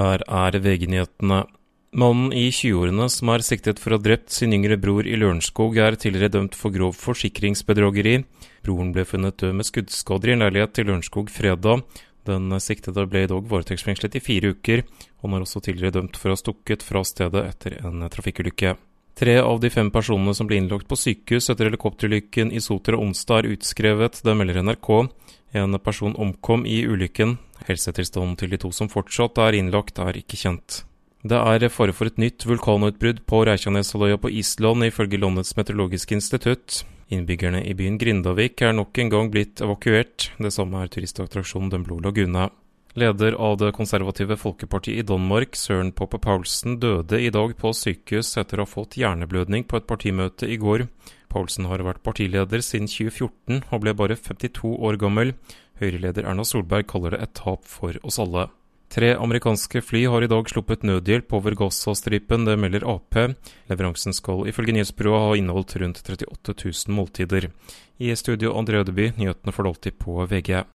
Her er VG-nyhetene. Mannen i 20-årene som er siktet for å ha drept sin yngre bror i Lørenskog, er tidligere dømt for grov forsikringsbedrageri. Broren ble funnet død med skuddskader i en leilighet i Lørenskog fredag. Den siktede ble i dag varetektsfengslet i fire uker. Han er også tidligere dømt for å ha stukket fra stedet etter en trafikkulykke. Tre av de fem personene som ble innlagt på sykehus etter helikopterulykken i Sotra onsdag, er utskrevet. Det melder NRK. En person omkom i ulykken. Helsetilstanden til de to som fortsatt er innlagt, er ikke kjent. Det er fare for et nytt vulkanutbrudd på Reykjaneshalvøya på Island, ifølge landets meteorologiske institutt. Innbyggerne i byen Grindavik er nok en gang blitt evakuert. Det samme er turistattraksjonen Den blå lagune. Leder av det konservative folkepartiet i Danmark, Søren Poppe Paulsen, døde i dag på sykehus etter å ha fått hjerneblødning på et partimøte i går. Paulsen har vært partileder siden 2014 og ble bare 52 år gammel. Høyreleder Erna Solberg kaller det et tap for oss alle. Tre amerikanske fly har i dag sluppet nødhjelp over Gaza-stripen, det melder Ap. Leveransen skal ifølge nyhetsbyrået ha inneholdt rundt 38 000 måltider. I studio André Ødeby, nyhetene får du alltid på VG.